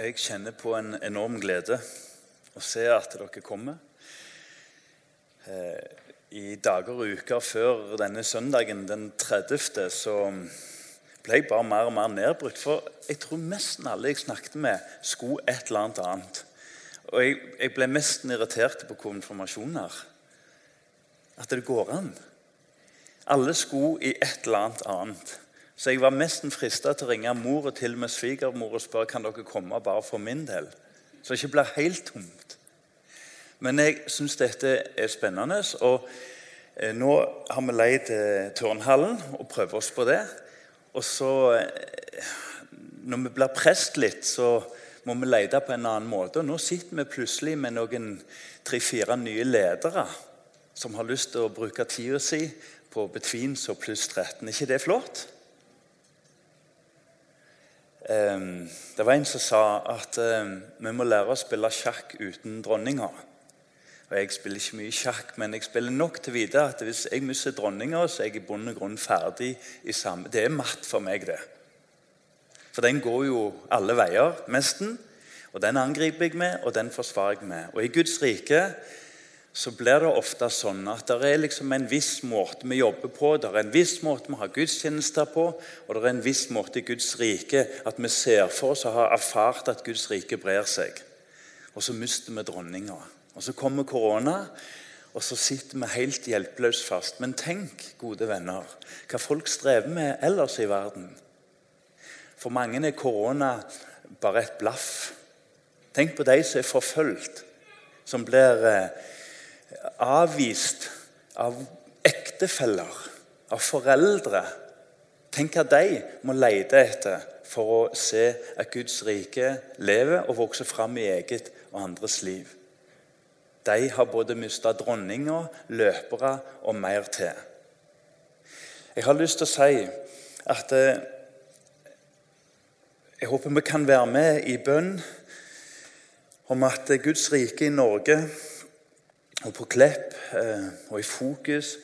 Jeg kjenner på en enorm glede å se at dere kommer. Eh, I dager og uker før denne søndagen, den 30., så ble jeg bare mer og mer nedbrutt. For jeg tror nesten alle jeg snakket med, skulle et eller annet annet. Og jeg, jeg ble mest irritert på konfirmasjoner. At det går an. Alle skulle i et eller annet annet. Så jeg var nesten frista til å ringe mor og til og med svigermor og spørre kan dere komme bare for min del. Så det ikke blir helt tomt. Men jeg syns dette er spennende. Og eh, nå har vi leid eh, turnhallen og prøver oss på det. Og så, eh, når vi blir prest litt, så må vi lete på en annen måte. Og nå sitter vi plutselig med noen tre-fire nye ledere som har lyst til å bruke tida si på Betvins og pluss 13. Er ikke det flott? Ehm, det var en som sa at ehm, vi må lære å spille sjakk uten dronninga. Og Jeg spiller ikke mye sjakk, men jeg spiller nok til å vite at hvis jeg mister dronninga, så er jeg i bunn og grunn ferdig i samme Det er matt for meg, det. For den går jo alle veier, nesten. Og den angriper jeg med, og den forsvarer jeg med. Og i Guds rike så blir det ofte sånn at det er liksom en viss måte vi jobber på, det er en viss måte vi har gudstjenester på, og det er en viss måte i Guds rike at vi ser for oss og har erfart at Guds rike brer seg. Og så mister vi dronninga. Og så kommer korona, og så sitter vi helt hjelpeløst fast. Men tenk, gode venner, hva folk strever med ellers i verden. For mange er korona bare et blaff. Tenk på de som er forfulgt, som blir eh, avvist av ektefeller, av foreldre. Tenk hva de må lete etter for å se at Guds rike lever og vokser fram i eget og andres liv. De har både mista dronninger, løpere og mer til. Jeg har lyst til å si at eh, jeg håper vi kan være med i bønn om at Guds rike i Norge og på Klepp eh, og i fokus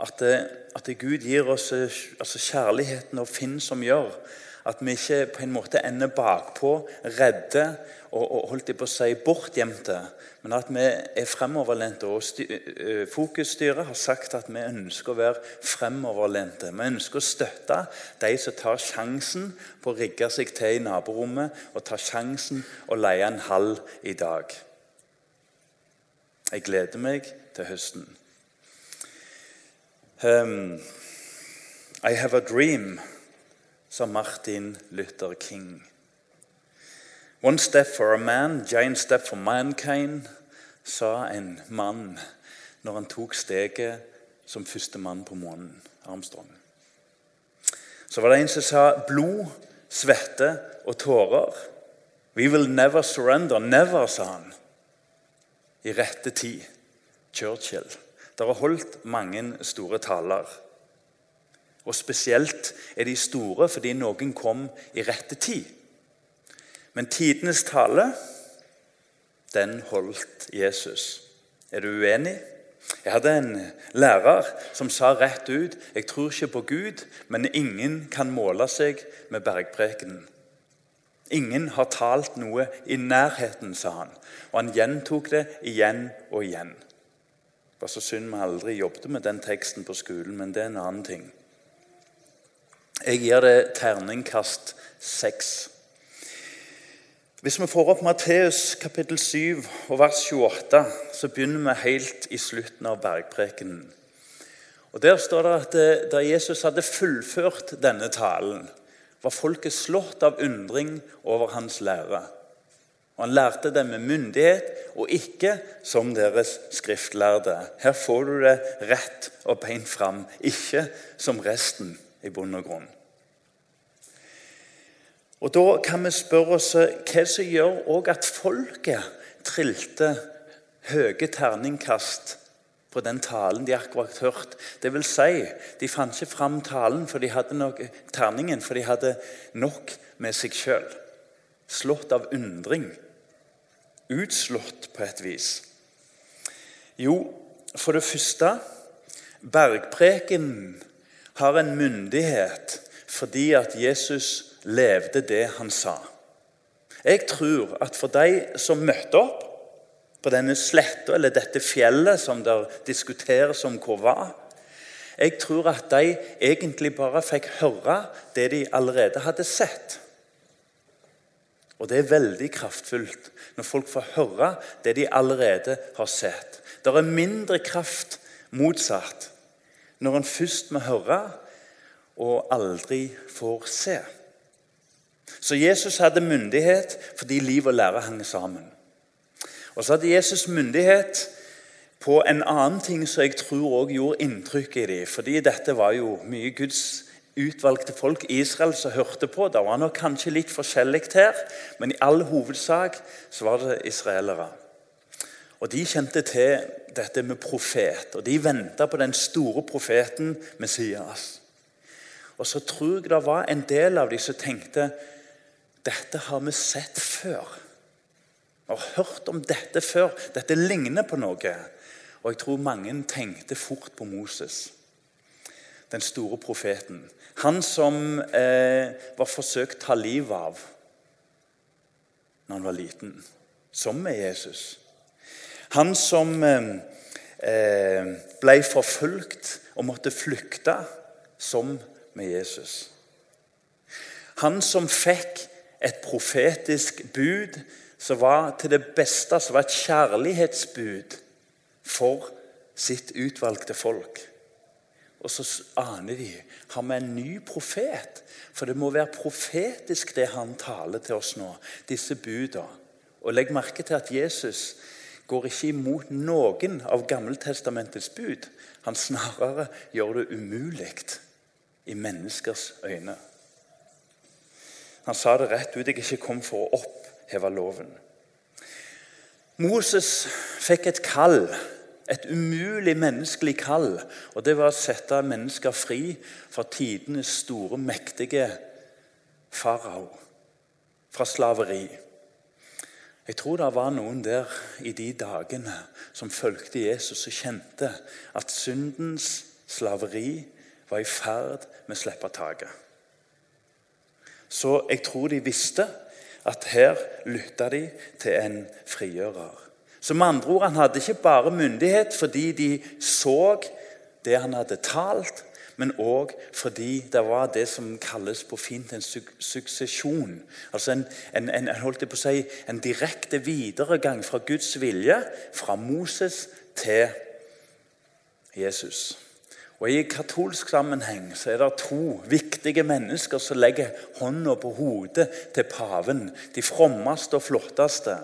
at, at Gud gir oss eh, altså kjærligheten og Finn som gjør at vi ikke på en måte ender bakpå, redde og, og holdt jeg på å si bortgjemte, men at vi er fremoverlente. og eh, Fokusstyret har sagt at vi ønsker å være fremoverlente. Vi ønsker å støtte de som tar sjansen på å rigge seg til i naborommet og tar sjansen å leie en hall i dag. Jeg gleder meg til høsten. Um, I have a dream, sa Martin Luther King. One step for a man, giant step for mankind, sa en mann når han tok steget som første mann på månen, Armstrong. Så var det en som sa blod, svette og tårer. We will never surrender. Never, sa han i rette tid. Churchill. Det har holdt mange store taler. Og Spesielt er de store fordi noen kom i rette tid. Men tidenes tale, den holdt Jesus. Er du uenig? Jeg hadde en lærer som sa rett ut jeg tror ikke på Gud, men ingen kan måle seg med bergprekenen. Ingen har talt noe i nærheten, sa han. Og han gjentok det igjen og igjen. Det var så synd vi aldri jobbet med den teksten på skolen, men det er en annen ting. Jeg gir det terningkast seks. Hvis vi får opp Matteus kapittel 7 og vers 28, så begynner vi helt i slutten av bergprekenen. Der står det at eh, da Jesus hadde fullført denne talen, var folket slått av undring over hans lære. Og Han lærte det med myndighet og ikke som deres skriftlærde. Her får du det rett og beint fram, ikke som resten i bunn og grunn. Og Da kan vi spørre oss hva som gjør at folket trilte høye terningkast på den talen de akkurat hørt. Det vil si, de fant ikke fram talen for de hadde nok, terningen, for de hadde nok med seg sjøl. Slått av undring. Utslått på et vis. Jo, for det første Bergpreken har en myndighet fordi at Jesus levde det han sa. Jeg tror at for de som møtte opp på denne sletta eller dette fjellet som der diskuteres om hvor var Jeg tror at de egentlig bare fikk høre det de allerede hadde sett. Og det er veldig kraftfullt når folk får høre det de allerede har sett. Det er mindre kraft motsatt når en først må høre og aldri får se. Så Jesus hadde myndighet fordi liv og lære hang sammen. Og så hadde Jesus myndighet på en annen ting som jeg tror også gjorde inntrykk i dem. Fordi dette var jo mye Guds utvalgte folk Israel som hørte på. Det var nok kanskje litt forskjellig her, men i all hovedsak så var det israelere. Og De kjente til dette med profet, og de venta på den store profeten Messias. Og så tror jeg det var en del av dem som tenkte dette har vi sett før. Vi har hørt om dette før. Dette ligner på noe. Og jeg tror mange tenkte fort på Moses, den store profeten. Han som eh, var forsøkt ta livet av når han var liten, som med Jesus. Han som eh, ble forfulgt og måtte flykte, som med Jesus. Han som fikk et profetisk bud som var til det beste, som var et kjærlighetsbud for sitt utvalgte folk. Og så aner de har vi en ny profet. For det må være profetisk, det han taler til oss nå, disse budene. Og legg merke til at Jesus går ikke imot noen av Gammeltestamentets bud. Han snarere gjør det umulig i menneskers øyne. Han sa det rett ut. Jeg er ikke kom for å oppheve loven. Moses fikk et kall, et umulig menneskelig kall. og Det var å sette mennesker fri fra tidenes store, mektige farao. Fra slaveri. Jeg tror det var noen der i de dagene som fulgte Jesus og kjente at syndens slaveri var i ferd med å slippe taket. Så jeg tror de visste at her lytta de til en frigjører. Så med andre ord, Han hadde ikke bare myndighet fordi de så det han hadde talt, men òg fordi det var det som kalles på fint en suksesjon. Altså en, en, en, holdt på å si, en direkte videregang fra Guds vilje, fra Moses til Jesus. Og I katolsk sammenheng så er det to viktige mennesker som legger hånda på hodet til paven. De frommeste og flotteste.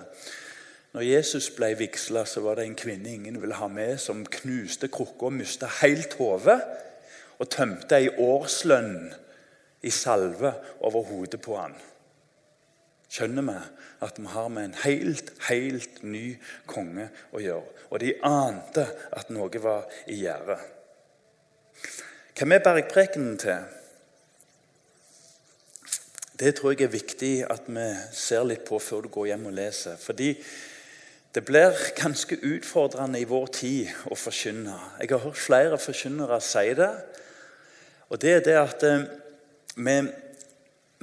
Når Jesus ble vigsla, var det en kvinne ingen ville ha med, som knuste krukka mista helt hodet. Og tømte ei årslønn i salve over hodet på han. Skjønner vi at vi har med en helt, helt ny konge å gjøre. Og de ante at noe var i gjære. Hvem er bergprekenen til? Det tror jeg er viktig at vi ser litt på før du går hjem og leser. Fordi det blir ganske utfordrende i vår tid å forkynne. Jeg har hørt flere forkynnere si det. Og det er det at eh, vi,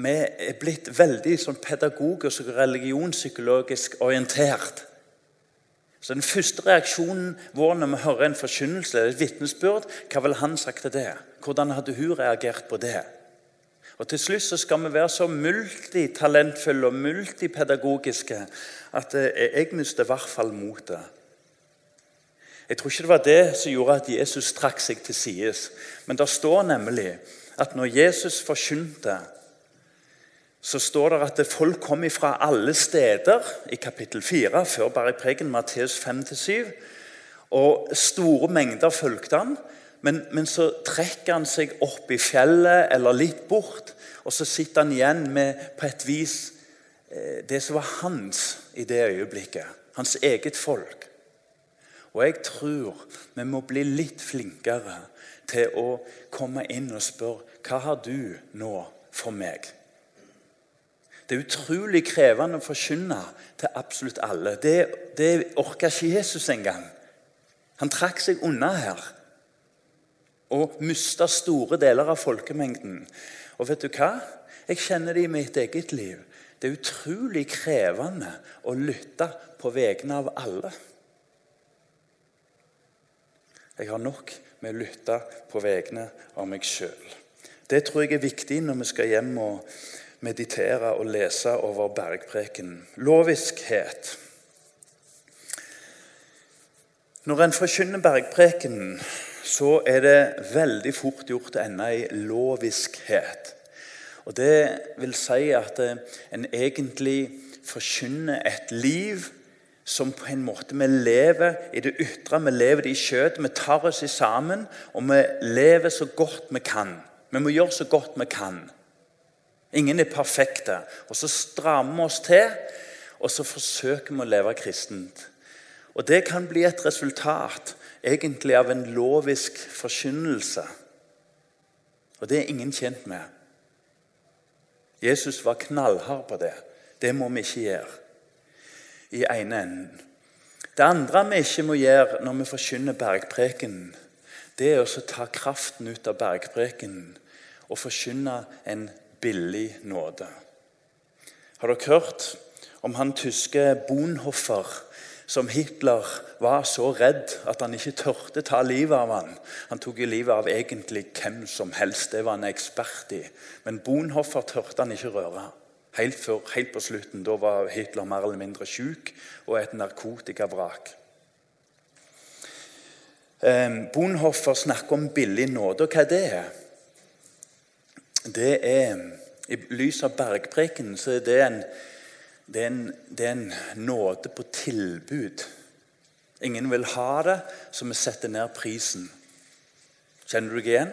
vi er blitt veldig sånn pedagogisk og religionspsykologisk orientert. Så Den første reaksjonen vår når vi hører en forkynnelse, et vitnesbyrd, hva ville han sagt til det? Hvordan hadde hun reagert på det? Og Til slutt så skal vi være så multitalentfulle og multipedagogiske at eh, jeg mister i hvert fall motet. Jeg tror ikke det var det som gjorde at Jesus trakk seg til sides. Men det står nemlig at når Jesus forkynte så står det at folk kom fra alle steder i kapittel 4, før bare i preken Matteus 5-7. Og store mengder fulgte han. Men, men, så trekker han seg opp i fjellet eller litt bort, og så sitter han igjen med på et vis eh, det som var hans i det øyeblikket. Hans eget folk. Og jeg tror vi må bli litt flinkere til å komme inn og spørre hva har du nå for meg? Det er utrolig krevende å forkynne til absolutt alle. Det, det orka ikke Jesus engang. Han trakk seg unna her og mista store deler av folkemengden. Og vet du hva? Jeg kjenner det i mitt eget liv. Det er utrolig krevende å lytte på vegne av alle. Jeg har nok med å lytte på vegne av meg sjøl. Det tror jeg er viktig når vi skal hjem og meditere og lese over bergpreken. Loviskhet. Når en forkynner bergprekenen, så er det veldig fort gjort å ende i loviskhet. Og Det vil si at eh, en egentlig forkynner et liv som på en måte vi lever i det ytre, vi lever det i kjøttet. Vi tar oss sammen, og vi lever så godt vi kan. Vi må gjøre så godt vi kan. Ingen er perfekte. Og så strammer vi oss til, og så forsøker vi å leve kristent. Og Det kan bli et resultat egentlig av en lovisk forkynnelse. Og det er ingen tjent med. Jesus var knallhard på det. Det må vi ikke gjøre i ene enden. Det andre vi ikke må gjøre når vi forkynner bergprekenen, det er å ta kraften ut av bergprekenen og forkynne en billig nåde. Har dere hørt om han tyske Bonhoffer som Hitler var så redd at han ikke tørte ta livet av han. Han tok livet av egentlig hvem som helst, det var han ekspert i. Men Bonhoffer tørte han ikke røre. Helt, før, helt på slutten. Da var Hitler mer eller mindre syk og et narkotikavrak. Ehm, Bonhoffer snakker om billig nåde. Og hva er det? Er I lys av bergpreken så er det en det er, en, det er en nåde på tilbud. Ingen vil ha det, så vi setter ned prisen. Kjenner du deg igjen?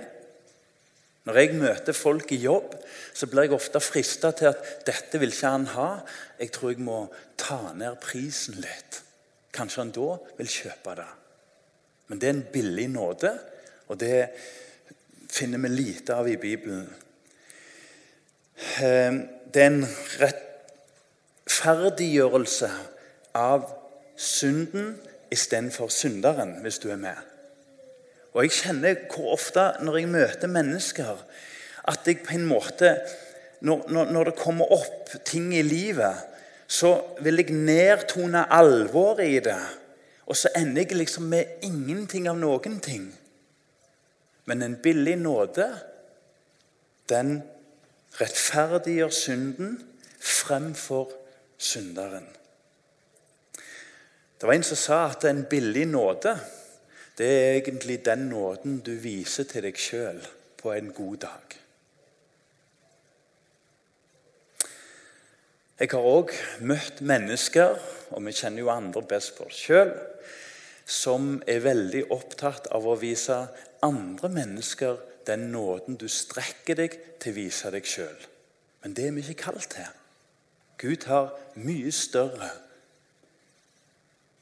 Når jeg møter folk i jobb, så blir jeg ofte frista til at dette vil ikke han ha. Jeg tror jeg må ta ned prisen litt. Kanskje han da vil kjøpe det. Men det er en billig nåde, og det finner vi lite av i Bibelen. Eh, det er en rettferdiggjørelse av synden istedenfor synderen, hvis du er med. Og Jeg kjenner hvor ofte når jeg møter mennesker, at jeg på en måte Når, når, når det kommer opp ting i livet, så vil jeg nedtone alvoret i det. Og så ender jeg liksom med ingenting av noen ting. Men en billig nåde, den rettferdiggjør synden fremfor synderen. Det var en som sa at en billig nåde det er egentlig den nåden du viser til deg sjøl på en god dag. Jeg har òg møtt mennesker, og vi kjenner jo andre best på oss sjøl, som er veldig opptatt av å vise andre mennesker den nåden du strekker deg til å vise deg sjøl. Men det er vi ikke kalt til. Gud har mye større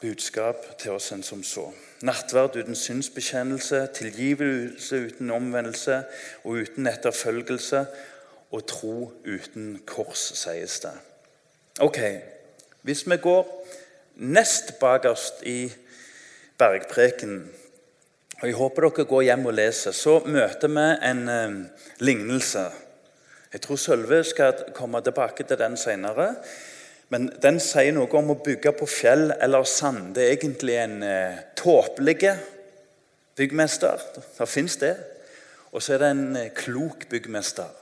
budskap til oss enn som så. Nattverd uten synsbekjennelse, tilgivelse uten omvendelse og uten etterfølgelse, og tro uten kors, sies det. Ok, Hvis vi går nest bakerst i bergpreken, og jeg håper dere går hjem og leser, så møter vi en eh, lignelse jeg tror Sølve skal komme tilbake til den senere. Men den sier noe om å bygge på fjell eller sand. Det er egentlig en eh, tåpelig byggmester. Det fins det. Og så er det en eh, klok byggmester.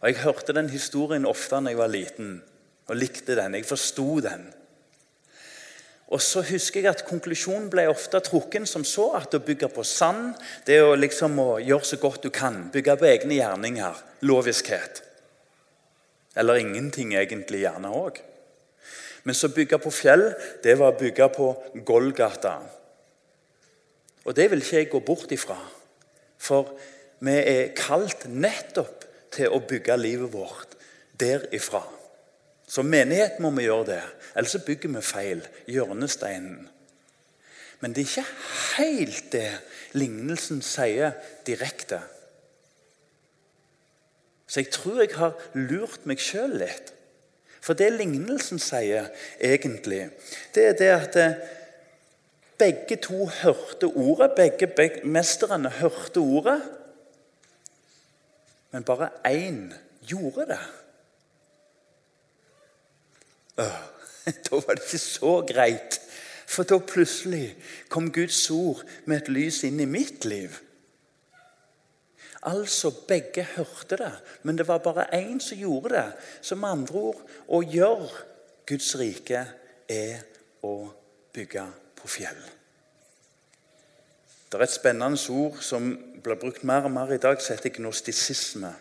Og Jeg hørte den historien ofte da jeg var liten, og likte den. Jeg forsto den. Og så husker jeg at Konklusjonen ble ofte trukken som så at å bygge på sand det å liksom å gjøre så godt du kan. Bygge på egne gjerninger loviskhet. Eller ingenting, egentlig, gjerne òg. Men så bygge på fjell, det var å bygge på Golgata. Og det vil ikke jeg gå bort ifra. For vi er kalt nettopp til å bygge livet vårt derifra. Som menighet må vi gjøre det, ellers så bygger vi feil. Hjørnesteinen. Men det er ikke helt det lignelsen sier direkte. Så jeg tror jeg har lurt meg sjøl litt. For det lignelsen sier egentlig, det er det at eh, begge to hørte ordet. Begge, begge mesterne hørte ordet. Men bare én gjorde det. Da var det ikke så greit. For da plutselig kom Guds ord med et lys inn i mitt liv. Altså, begge hørte det, men det var bare én som gjorde det. Så med andre ord å gjøre Guds rike er å bygge på fjell. Det er et spennende ord som blir brukt mer og mer i dag, som heter gnostisisme.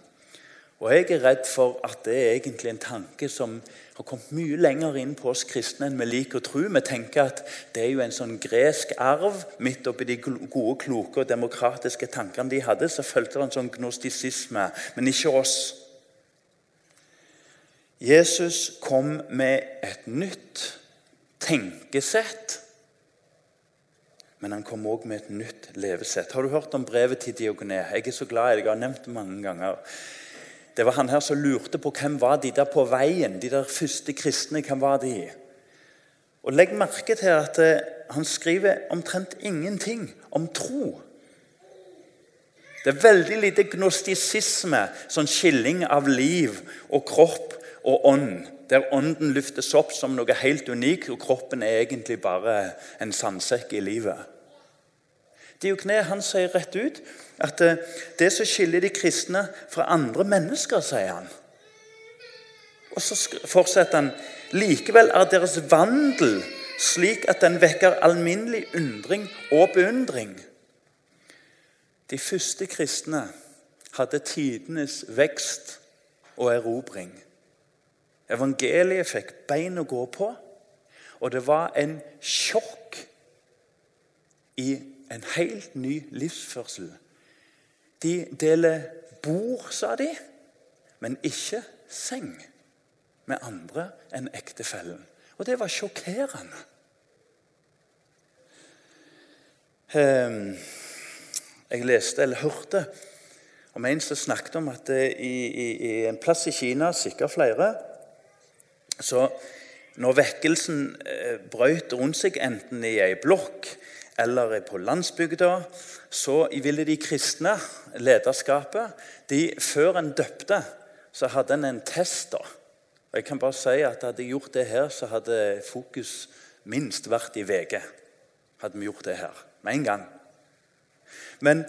Og Jeg er redd for at det er egentlig en tanke som har kommet mye lenger inn på oss kristne enn vi liker å tro. Vi tenker at det er jo en sånn gresk arv midt oppi de gode, kloke og demokratiske tankene de hadde. Så fulgte det en sånn gnostisisme, men ikke oss. Jesus kom med et nytt tenkesett. Men han kom òg med et nytt levesett. Har du hørt om brevet til Diogoné? Jeg er så glad i det. Jeg har nevnt det mange ganger. Det var han her som lurte på hvem var de der på veien, de der første kristne. hvem var de? Og Legg merke til at eh, han skriver omtrent ingenting om tro. Det er veldig lite gnostisisme, sånn skilling av liv og kropp og ånd. Der ånden løftes opp som noe helt unikt, og kroppen er egentlig bare en sandsekk i livet. Diokne han sier rett ut at eh, det som skiller de kristne fra andre mennesker, sier han. Og så fortsetter han likevel er deres vandel slik at den vekker alminnelig undring og beundring. De første kristne hadde tidenes vekst og erobring. Evangeliet fikk bein å gå på, og det var en sjokk i en helt ny livsførsel. De deler bord, sa de, men ikke seng med andre enn ektefellen. Og det var sjokkerende. Ehm, jeg leste eller hørte om en som snakket om at i, i, i en plass i Kina, sikkert flere så når vekkelsen eh, brøt rundt seg, enten i ei blokk eller på landsbygda, så ville de kristne, lederskapet, de, før en døpte, så hadde en en test. da. Og jeg kan bare si at Hadde jeg gjort det her, så hadde fokus minst vært i VG. Hadde vi gjort det her med en gang. Men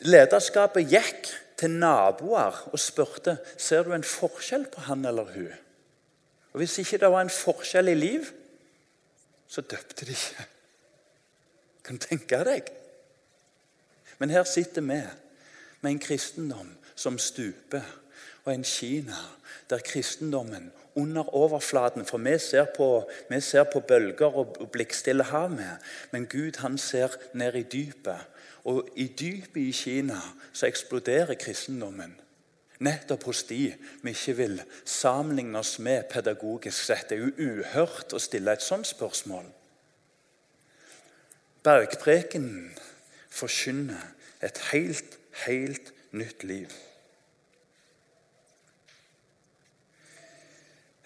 lederskapet gikk til naboer og spurte ser du en forskjell på han eller hun. Og Hvis ikke det var en forskjell i liv, så døpte de ikke. Kan du tenke deg? Men her sitter vi med en kristendom som stuper, og en Kina der kristendommen under overflaten For vi ser på, vi ser på bølger og blikkstille hav, med, men Gud han ser ned i dypet. Og i dypet i Kina så eksploderer kristendommen. Nettopp hos de vi ikke vil sammenligne oss med pedagogisk sett. Det er jo uhørt å stille et sånt spørsmål. Bergprekenen forkynner et helt, helt nytt liv.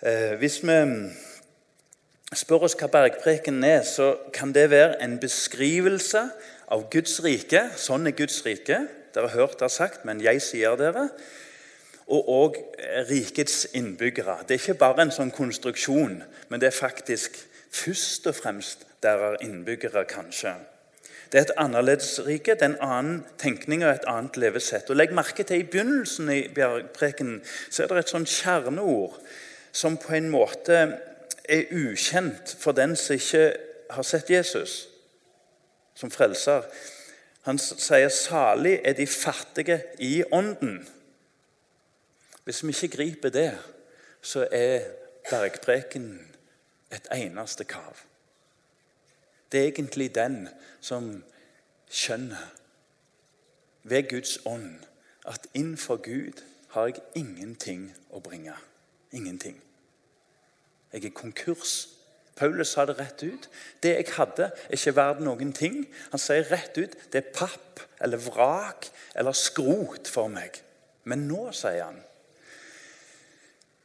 Eh, hvis vi spør oss hva bergprekenen er, så kan det være en beskrivelse av Guds rike. Sånn er Guds rike. Dere har hørt det sagt, men jeg sier dere. Og òg rikets innbyggere. Det er ikke bare en sånn konstruksjon, men det er faktisk først og fremst deres innbyggere, kanskje. Det er et annerledesrike, det er en annen tenkning og et annet levesett. Og Legg merke til i begynnelsen i Bjergprekenen så er det et sånn kjerneord som på en måte er ukjent for den som ikke har sett Jesus som frelser. Han sier 'salig er de fattige i ånden'. Hvis vi ikke griper det, så er bergprekenen et eneste kav. Det er egentlig den som skjønner ved Guds ånd at innenfor Gud har jeg ingenting å bringe. Ingenting. Jeg er konkurs. Paulus sa det rett ut. Det jeg hadde, er ikke verdt noen ting. Han sier rett ut det er papp eller vrak eller skrot for meg. Men nå, sier han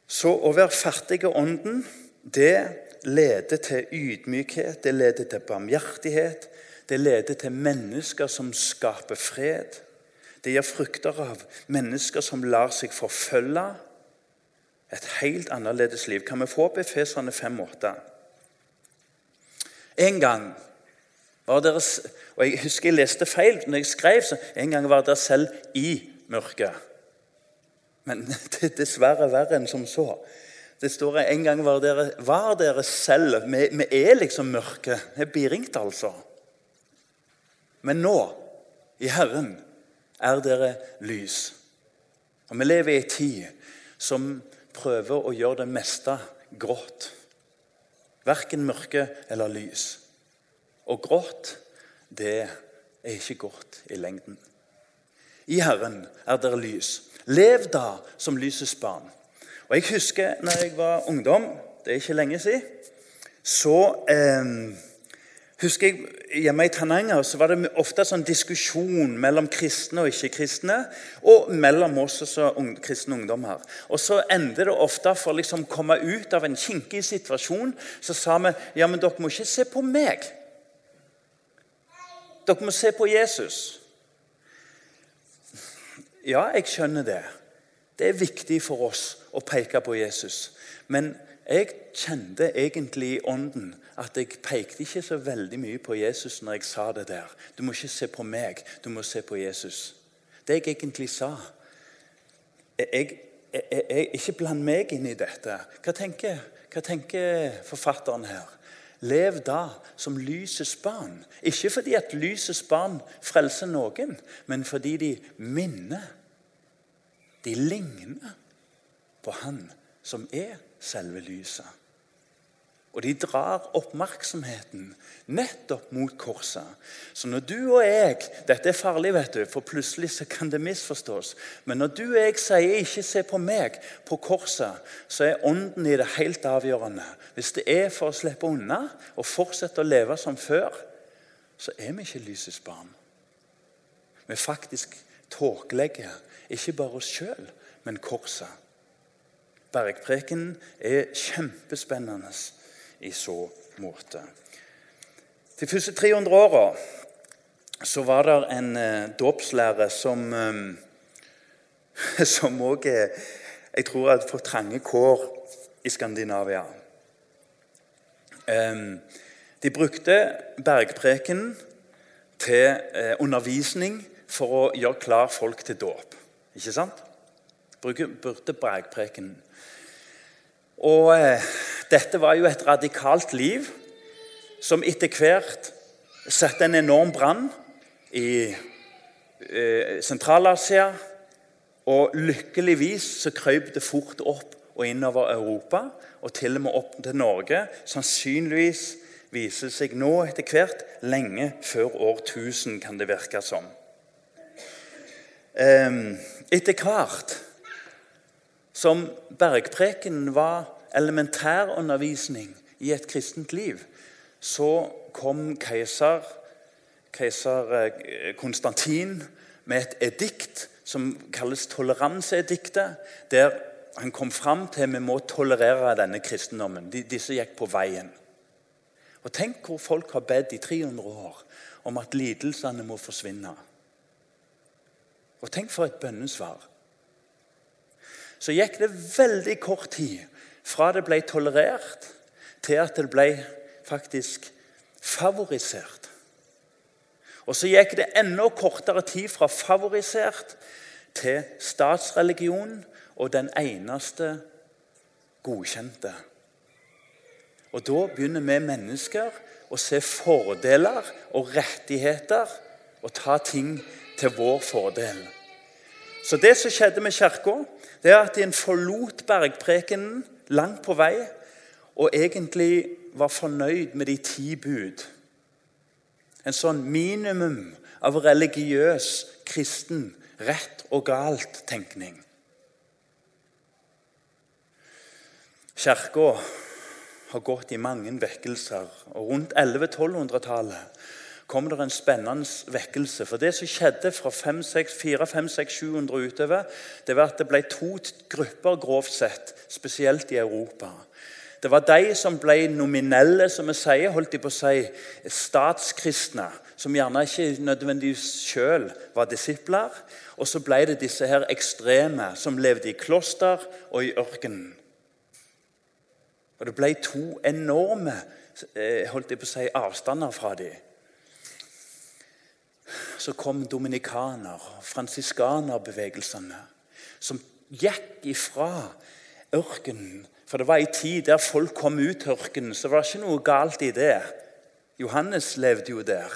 Så å være fattig i ånden, det leder til ydmykhet, det leder til barmhjertighet. Det leder til mennesker som skaper fred. Det gir frukter av mennesker som lar seg forfølge. Et helt annerledes liv. Kan vi få opp Efeserne 5,8? En gang var dere og Jeg husker jeg leste feil når jeg skrev, så en gang var dere selv i mørket. Men det er dessverre verre enn som så. Det står at en gang var dere, var dere selv Vi, vi er liksom mørke. Det er ringt altså. Men nå, i Herren, er dere lys. Og Vi lever i en tid som prøver å gjøre det meste grått. Verken mørke eller lys. Og grått, det er ikke godt i lengden. I Herren er dere lys. Lev da som lysets barn. Og Jeg husker når jeg var ungdom, det er ikke lenge siden, så eh, husker jeg Hjemme i Tananger så var det ofte sånn diskusjon mellom kristne og ikke-kristne. Og mellom oss og kristne ungdommer. Og så endte det ofte for å liksom komme ut av en kinkig situasjon. Så sa vi ja, men dere må ikke se på meg. Dere må se på Jesus. Ja, jeg skjønner det. Det er viktig for oss å peke på Jesus. Men jeg kjente egentlig i ånden at jeg pekte ikke så veldig mye på Jesus når jeg sa det der. Du må ikke se på meg, du må se på Jesus. Det jeg egentlig sa jeg, jeg, jeg, Ikke bland meg inn i dette. Hva tenker, hva tenker forfatteren her? Lev da som lysets barn. Ikke fordi at lysets barn frelser noen, men fordi de minner. De ligner på Han som er selve lyset. Og de drar oppmerksomheten nettopp mot korset. Så når du og jeg Dette er farlig, vet du, for plutselig så kan det misforstås. Men når du og jeg sier 'ikke se på meg' på korset, så er ånden i det helt avgjørende. Hvis det er for å slippe unna og fortsette å leve som før, så er vi ikke lysets barn. Vi faktisk tåkelegger ikke bare oss sjøl, men korset. Bergpreken er kjempespennende i så måte. De første 300 åra så var det en eh, dåpslærer som eh, som òg Jeg tror hadde fått trange kår i Skandinavia. Eh, de brukte bergpreken til eh, undervisning for å gjøre klar folk til dåp. Ikke sant? Brukte bragpreken. Og eh, dette var jo et radikalt liv som etter hvert satte en enorm brann i eh, Sentral-Asia. Og lykkeligvis så krøp det fort opp og innover Europa, og til og med opp til Norge. Sannsynligvis viser seg nå etter hvert lenge før årtusen, kan det virke som. Ehm, etter hvert som bergpreken var elementærundervisning i et kristent liv, så kom keiser, keiser eh, Konstantin med et edikt som kalles toleranseediktet, der han kom fram til at vi må tolerere denne kristendommen. Disse gikk på veien. Og Tenk hvor folk har bedt i 300 år om at lidelsene må forsvinne. Og tenk for et bønnesvar så gikk det veldig kort tid fra det ble tolerert, til at det ble faktisk favorisert. Og så gikk det enda kortere tid fra favorisert til statsreligion og den eneste godkjente. Og Da begynner vi mennesker å se fordeler og rettigheter og ta ting til vår fordel. Så det som skjedde med Kirka, det er at en forlot bergprekenen langt på vei og egentlig var fornøyd med de ti bud. En sånn minimum av religiøs, kristen, rett og galt-tenkning. Kirka har gått i mange vekkelser. og Rundt 1100-1200-tallet kom det en spennende vekkelse. For det som skjedde fra 400, 500, 700 utover, det var at det ble to grupper, grovt sett, spesielt i Europa. Det var de som ble nominelle, som vi sier, holdt de på å si, statskristne. Som gjerne ikke nødvendigvis sjøl var disipler. Og så ble det disse her ekstreme som levde i kloster og i ørkenen. Og det ble to enorme eh, holdt jeg på å si, avstander fra dem. Så kom dominikaner- og fransiskanerbevegelsene, som gikk ifra ørkenen. For det var en tid der folk kom ut ørkenen, så det var ikke noe galt i det. Johannes levde jo der.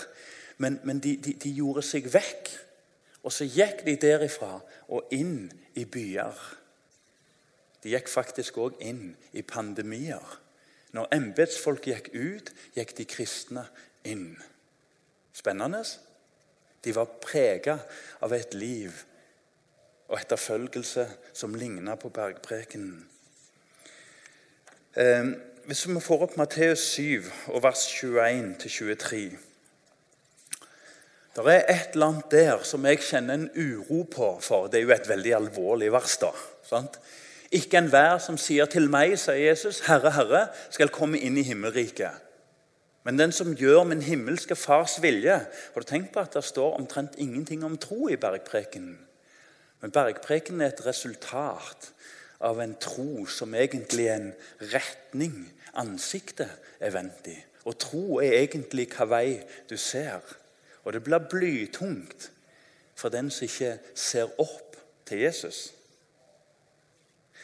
Men, men de, de, de gjorde seg vekk. Og så gikk de derifra og inn i byer. De gikk faktisk òg inn i pandemier. Når embetsfolk gikk ut, gikk de kristne inn. Spennende. De var prega av et liv og etterfølgelse som ligna på bergprekenen. Eh, hvis vi får opp Matteus 7, og vers 21-23 Det er et eller annet der som jeg kjenner en uro på for. Det er jo et veldig alvorlig vers. da, sant? Ikke enhver som sier til meg, sier Jesus, 'Herre, Herre', skal komme inn i himmelriket. Men den som gjør min himmelske Fars vilje Har du tenkt på at det står omtrent ingenting om tro i bergprekenen? Men bergprekenen er et resultat av en tro som egentlig er en retning ansiktet er vendt i. Og tro er egentlig hva vei du ser. Og det blir blytungt for den som ikke ser opp til Jesus.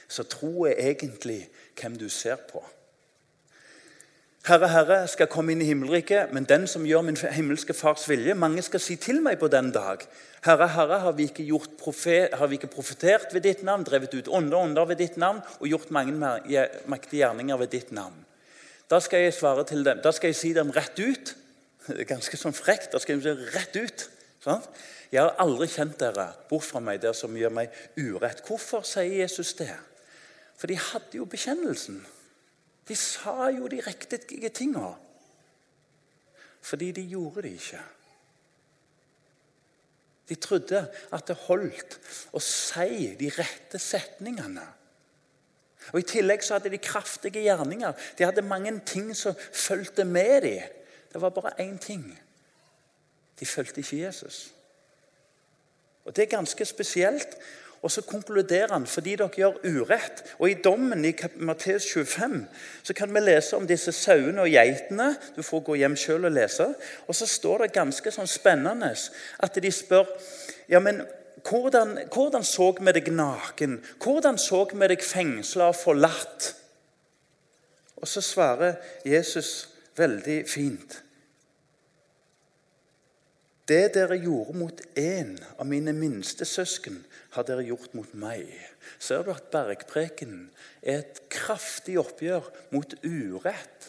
Så tro er egentlig hvem du ser på. Herre, Herre, skal komme inn i himmelriket, men den som gjør min himmelske Fars vilje Mange skal si til meg på den dag Herre, Herre, har vi ikke, profet, har vi ikke profetert ved ditt navn, drevet ut onde ånder ved ditt navn og gjort mange mektige gjerninger ved ditt navn? Da skal jeg svare til dem, da skal jeg si dem rett ut. Det er ganske sånn frekt. Da skal jeg si rett ut. Sånn? Jeg har aldri kjent dere bort fra meg, dere som gjør meg urett. Hvorfor sier Jesus det? For de hadde jo bekjennelsen. De sa jo de riktige tinga. Fordi de gjorde det ikke. De trodde at det holdt å si de rette setningene. Og I tillegg så hadde de kraftige gjerninger. De hadde mange ting som fulgte med dem. Det var bare én ting. De fulgte ikke Jesus. Og Det er ganske spesielt. Og så konkluderer han fordi dere gjør urett. Og I dommen i Matteus 25 så kan vi lese om disse sauene og geitene. Du får gå hjem selv og lese. Og så står det ganske sånn spennende at de spør ja, men hvordan, hvordan så vi deg naken? Hvordan så vi deg fengsla og forlatt? Og så svarer Jesus veldig fint. Det dere gjorde mot en av mine minste søsken, har dere gjort mot meg. Ser du at bergprekenen er et kraftig oppgjør mot urett,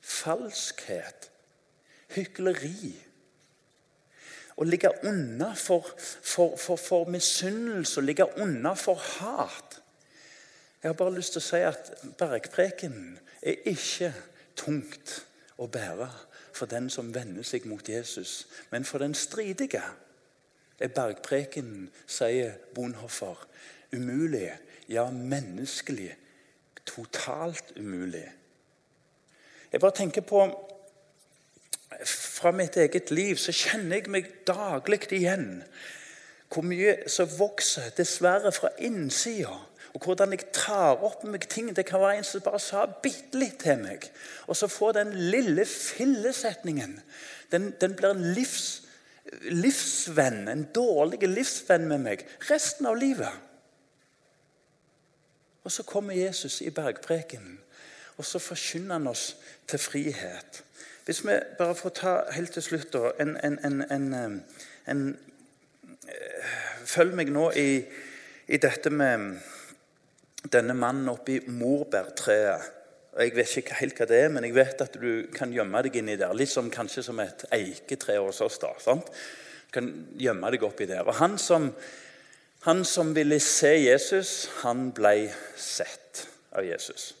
falskhet, hykleri. Å ligge unna for, for, for, for misunnelse, å ligge unna for hat. Jeg har bare lyst til å si at bergprekenen er ikke tungt å bære for den som vender seg mot Jesus, men for den stridige er bergprekenen, sier Bonhoffer, umulig, ja, menneskelig. Totalt umulig. Jeg bare tenker på Fra mitt eget liv så kjenner jeg meg daglig igjen hvor mye som vokser, dessverre, fra innsida. Og hvordan jeg tar opp meg ting. Det kan være en som bare sa bitte litt til meg. Og så får den lille fillesetningen Den, den blir en livs livsvenn, en dårlig livsvenn med meg resten av livet. Og så kommer Jesus i bergprekenen, og så forkynner han oss til frihet. Hvis vi bare får ta helt til slutt da, en, en, en, en eh, Følg meg nå i, i dette med denne mannen oppi morbærtreet. Jeg vet ikke helt hva det er, men jeg vet at du kan gjemme deg inni der. Litt som, kanskje som et eiketre hos oss. da, sant? Du kan gjemme deg oppi der. Og han som, han som ville se Jesus, han ble sett av Jesus.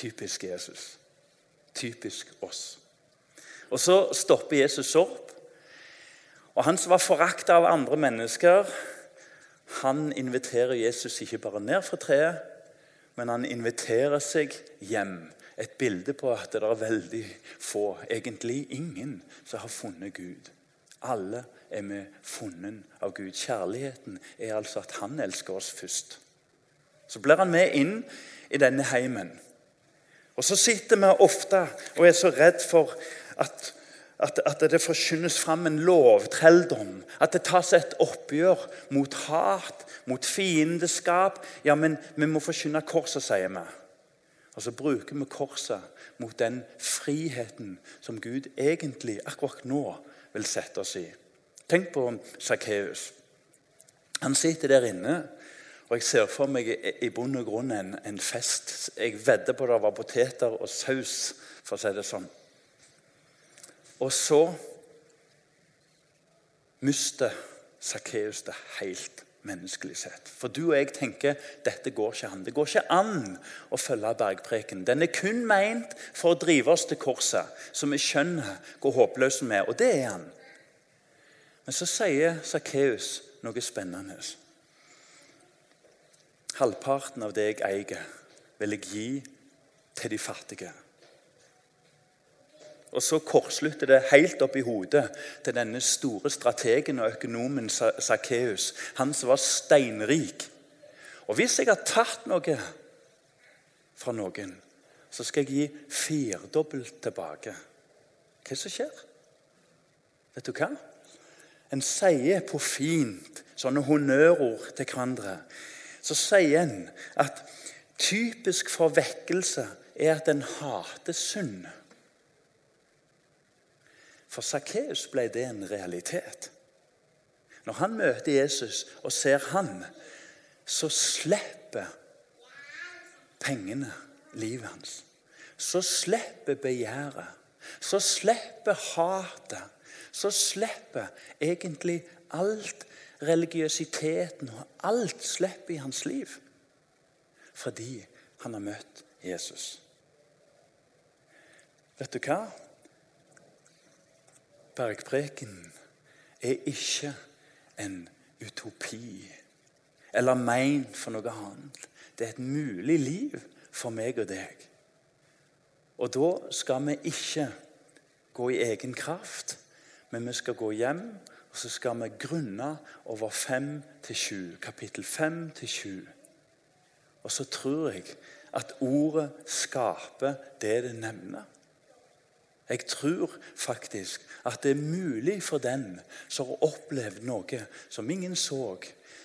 Typisk Jesus. Typisk oss. Og Så stopper Jesus opp. Og Han som var forakta av andre mennesker, han inviterer Jesus ikke bare ned fra treet, men han inviterer seg hjem. Et bilde på at det er veldig få, egentlig ingen, som har funnet Gud. Alle er vi funnet av Gud. Kjærligheten er altså at han elsker oss først. Så blir han med inn i denne heimen. Og så sitter vi ofte og er så redd for at, at, at det forkynnes fram en lovtrelldom. At det tas et oppgjør mot hat, mot fiendeskap. Ja, men vi må forkynne korset, sier vi. Og så bruker vi korset mot den friheten som Gud egentlig akkurat nå vil sette oss i. Tenk på Sakkeus. Han sitter der inne, og jeg ser for meg i bunn og grunn en, en fest. Jeg vedder på det var poteter og saus, for å si det sånn. Og så mister Sakkeus det helt menneskelig sett. For du og jeg tenker dette går ikke an. Det går ikke an å følge bergpreken. Den er kun meint for å drive oss til korset, så vi skjønner hvor håpløse vi er. Og det er han. Men så sier Sakkeus noe spennende. Halvparten av det jeg eier, vil jeg gi til de fattige. Og så kortslutter det helt opp i hodet til denne store strategen og økonomen Sakkeus. Han som var steinrik. Og hvis jeg har tatt noe fra noen, så skal jeg gi firdobbelt tilbake. Hva som skjer? Vet du hva? En sier på fint sånne honnørord til hverandre. Så sier en at typisk for vekkelse er at en hater synd. For Sakkeus ble det en realitet. Når han møter Jesus og ser han, så slipper pengene livet hans. Så slipper begjæret. Så slipper hatet. Så slipper egentlig alt religiøsiteten og alt slipper i hans liv. Fordi han har møtt Jesus. Vet du hva? Bergpreken er ikke en utopi eller meint for noe annet. Det er et mulig liv for meg og deg. Og da skal vi ikke gå i egen kraft, men vi skal gå hjem og så skal vi grunne over 5 til 7, kapittel 5 til 7. Og så tror jeg at ordet skaper det det nevner. Jeg tror faktisk at det er mulig for den som har opplevd noe som ingen så,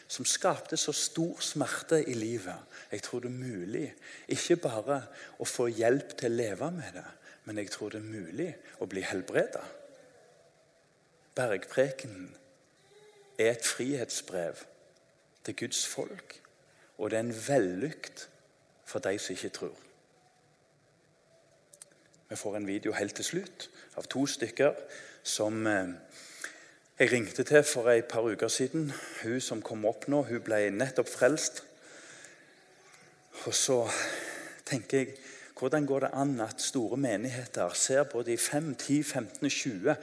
som skapte så stor smerte i livet. Jeg tror det er mulig ikke bare å få hjelp til å leve med det, men jeg tror det er mulig å bli helbreda. Bergprekenen er et frihetsbrev til Guds folk, og det er en vellykt for de som ikke tror. Vi får en video helt til slutt av to stykker som eh, jeg ringte til for et par uker siden. Hun som kom opp nå, hun ble nettopp frelst. Og så tenker jeg hvordan går det an at store menigheter ser både i 5, 10, 15 og 20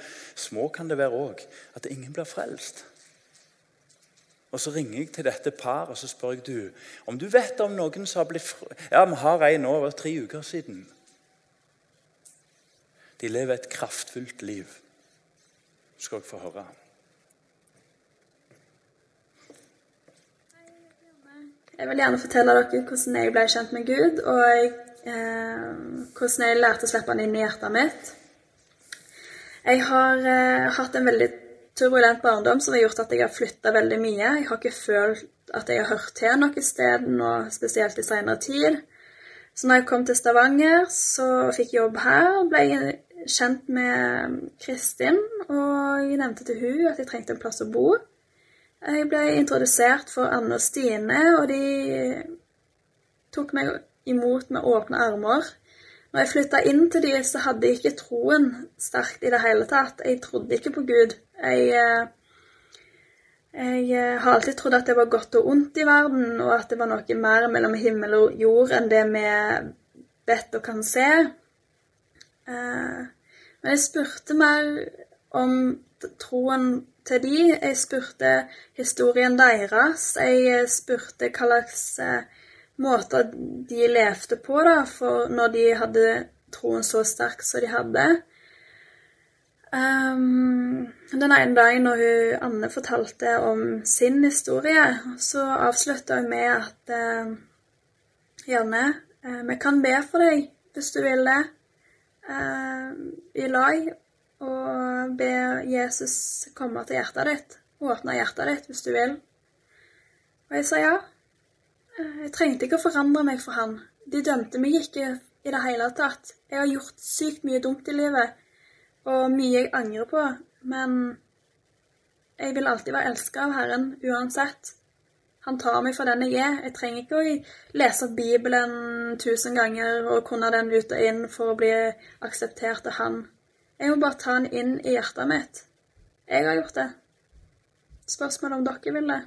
Små kan det være òg. At ingen blir frelst. Og Så ringer jeg til dette paret og så spør jeg du, om du vet om noen som har blitt Ja, vi har en nå, tre uker siden. De lever et kraftfullt liv. skal dere få høre. Jeg vil gjerne fortelle dere hvordan jeg ble kjent med Gud, og eh, hvordan jeg lærte å slippe han inn i hjertet mitt. Jeg har eh, hatt en veldig turbulent barndom som har gjort at jeg har flytta veldig mye. Jeg har ikke følt at jeg har hørt til noe sted nå, spesielt i seinere tid. Så når jeg kom til Stavanger, så fikk jeg jobb her. Ble kjent med Kristin, og jeg nevnte til hun at jeg trengte en plass å bo. Jeg ble introdusert for Anne og Stine, og de tok meg imot med åpne armer. Når jeg flytta inn til dem, så hadde jeg ikke troen sterkt i det hele tatt. Jeg trodde ikke på Gud. Jeg, jeg har alltid trodd at det var godt og ondt i verden, og at det var noe mer mellom himmel og jord enn det vi vet og kan se. Eh, men jeg spurte mer om troen til de. Jeg spurte historien deres. Jeg spurte hva slags eh, måter de levde på da, når de hadde troen så sterk som de hadde. Um, den ene dagen når hun, Anne fortalte om sin historie, så avslutta hun med at uh, Janne, uh, vi kan be for deg hvis du vil det, eh, i lag og be Jesus komme til hjertet ditt. Åpne hjertet ditt hvis du vil. Og jeg sa ja. Eh, jeg trengte ikke å forandre meg for han. De dømte meg ikke i det hele tatt. Jeg har gjort sykt mye dumt i livet, og mye jeg angrer på, men jeg vil alltid være elska av Herren uansett. Han tar meg for den jeg er. Jeg trenger ikke å lese Bibelen tusen ganger og kunne den ut og inn for å bli akseptert av han. Jeg må bare ta han inn i hjertet mitt. Jeg har gjort det. Spørsmålet om dere vil det.